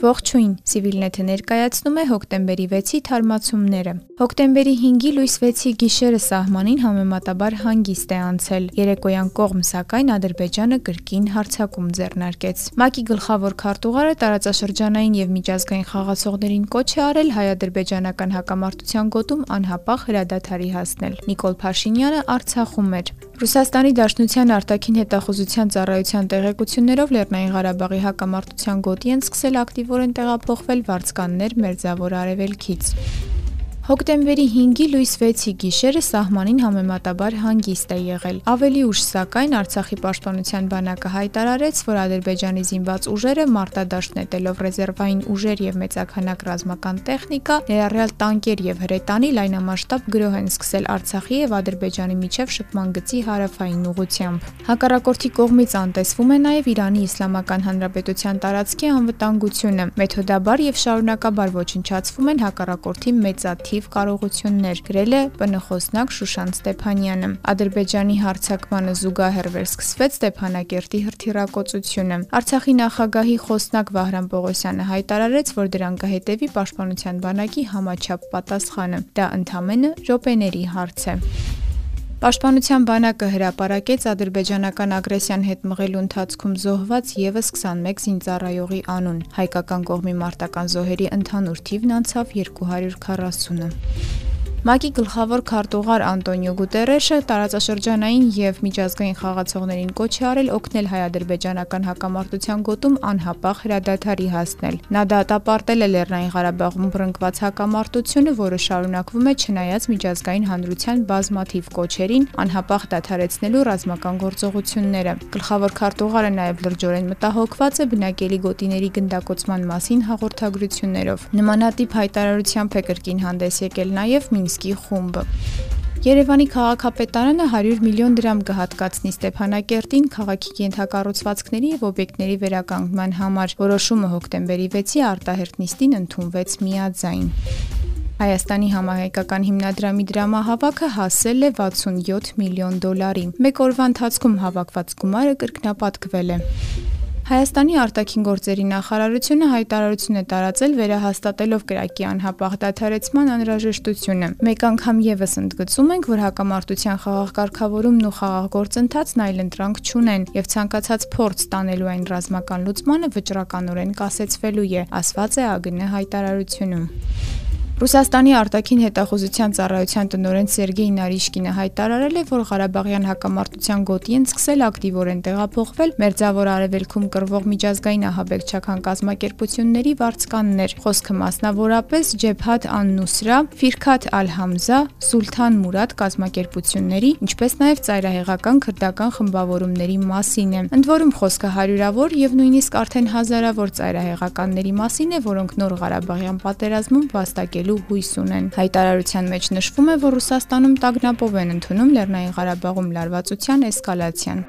Ողջույն, Civilnet-ը ներկայացնում է հոկտեմբերի 6-ի թարմացումները։ Հոկտեմբերի 5-ի լույս 6-ի գիշերը սահմանին համեմատաբար հանգիստ է անցել։ Երեկոյան կողմ, սակայն Ադրբեջանը կրկին հարձակում ձեռնարկեց։ ՄԱԿ-ի գլխավոր քարտուղարը տարածաշրջանային եւ միջազգային խաղացողներին կոչ է արել հայ-ադրբեջանական հակամարտության գոտում անհապաղ հրադադարի հասնել։ Նիկոլ Փաշինյանը Արցախում էր։ Ռուսաստանի Դաշնության արտաքին հետախուզության ծառայության տեղեկություններով Լեռնային Ղարաբաղի հակամարտության գոտի են սկսել ակտիվ ակտիվորեն տեղափոխվել վարձկաններ Մերձավոր Արևելքից։ Հոկտեմբերի 5-ի լույս 6-ի գիշերը սահմանին համեմատաբար հանգիստ է եղել։ Ավելի ուշ, սակայն, Արցախի պաշտպանության բանակը հայտարարեց, որ Ադրբեջանի զինված ուժերը մարտադաշտ նետելով ռեզերվային ուժեր եւ մեծաքանակ ռազմական տեխնիկա, ներառյալ տանկեր եւ հրետանի լայնամասշտաբ գրոհ են սկսել Արցախի եւ Ադրբեջանի միջև շփման գծի հարավային ուղությամբ։ Հակառակորդի կողմից անտեսվում է նաեւ Իրանի Իսլամական Հանրապետության տարածքի անվտանգությունը։ Մեթոդաբար եւ շարունակաբար ոչնչացվում են հակառակորդի մեծաթիվ բազմաթիվ կարողություններ, գրել է բնխոսնակ Շուշան Ստեփանյանը։ Ադրբեջանի հարձակմանը զուգահեռ վերսկսվեց Ստեփանակերտի հրթիռակոծությունը։ Արցախի նախագահի խոսնակ Վահրամ Պողոսյանը հայտարարեց, որ դրան կհետևի պաշտպանության բանակի համաչափ պատասխանը։ Դա ընդամենը րոպեների հարց է։ Պաշտպանության բանակը հրապարակեց ադրբեջանական ագրեսիան հետ մղելու ընթացքում զոհված եւս 21 զինծառայողի անուն։ Հայկական կողմի մարտական զոհերի ընդհանուր թիվն անցավ 240-ը։ ՄԱԿ-ի գլխավոր քարտուղար Անտոնիո Գուտերեշը տարածաշրջանային եւ միջազգային խաղացողներին կոչ է արել օգնել հայ-ադրբեջանական հակամարտության գոտում անհապաղ հրադադարի հասնել։ Նա դատապարտել է Լեռնային Ղարաբաղում բռնկված հակամարտությունը, որը շարունակվում է չնայած միջազգային հանրության բազմաթիվ կոչերին անհապաղ դադարեցնելու ռազմական գործողությունները։ Գլխավոր քարտուղարը նաեւ լրջորեն մտահոգված է բնակելի գոտիների գնդակոծման մասին հաղորդագրություններով։ Նմանատիպ հայտարարությամբ է կրկին հանդես եկել նաեւ մին Մինսկի խումբը։ Երևանի քաղաքապետարանը 100 միլիոն դրամ կհատկացնի Ստեփանակերտին քաղաքի կենթակառուցվածքների եւ օբյեկտների վերականգնման համար։ Որոշումը հոկտեմբերի 6-ի արտահերտ նիստին ընդունվեց միաձայն։ Հայաստանի համահայկական հիմնադրամի դրամահավաքը հասել է 67 միլիոն դոլարի։ Մեկ օրվա ընթացքում հավաքված գումարը կրկնապատկվել է։ Հայաստանի արտաքին գործերի նախարարությունը հայտարարություն է տարածել վերահաստատելով կրակի անհապաղ դադարեցման անհրաժեշտությունը։ Մեկ անգամ եւս ընդգծում ենք, որ հակամարտության խաղաղ կարգավորումն ու խաղաղ գործընթացն այլընտրանք չունեն եւ ցանկացած փորձ տանելու այն ռազմական լուծմանը վճռականորեն կասեցվելու է, ասված է ԱԳՆ հայտարարությունում։ Ռուսաստանի արտաքին հետախուզության ծառայության տնօրեն Սերգեյ Նարիշկինը հայտարարել է, որ Ղարաբաղյան հակամարտության գոտի են սկսել ակտիվորեն տեղափոխվել Մերձավոր Արևելքում կրվող միջազգային ահաբեկչական կազմակերպությունների վարձկաններ։ Խոսքը մասնավորապես Ջեփհատ Ան-Նուսրա, Ֆիրքաթ Ալ-Համզա, Սուլթան Մուրադ կազմակերպությունների, ինչպես նաև ծայրահեղական քրդական խմբավորումների մասին է։ Ընդ որում խոսքը հարյուրավոր եւ նույնիսկ արդեն հազարավոր ծայրահեղականների մասին է, որոնք նոր Ղարաբաղյան պատերազմում վաստակելու ստեղծելու հույս ունեն։ Հայտարարության մեջ նշվում է, որ Ռուսաստանում տագնապով են ընդունում Լեռնային Ղարաբաղում լարվածության էսկալացիան։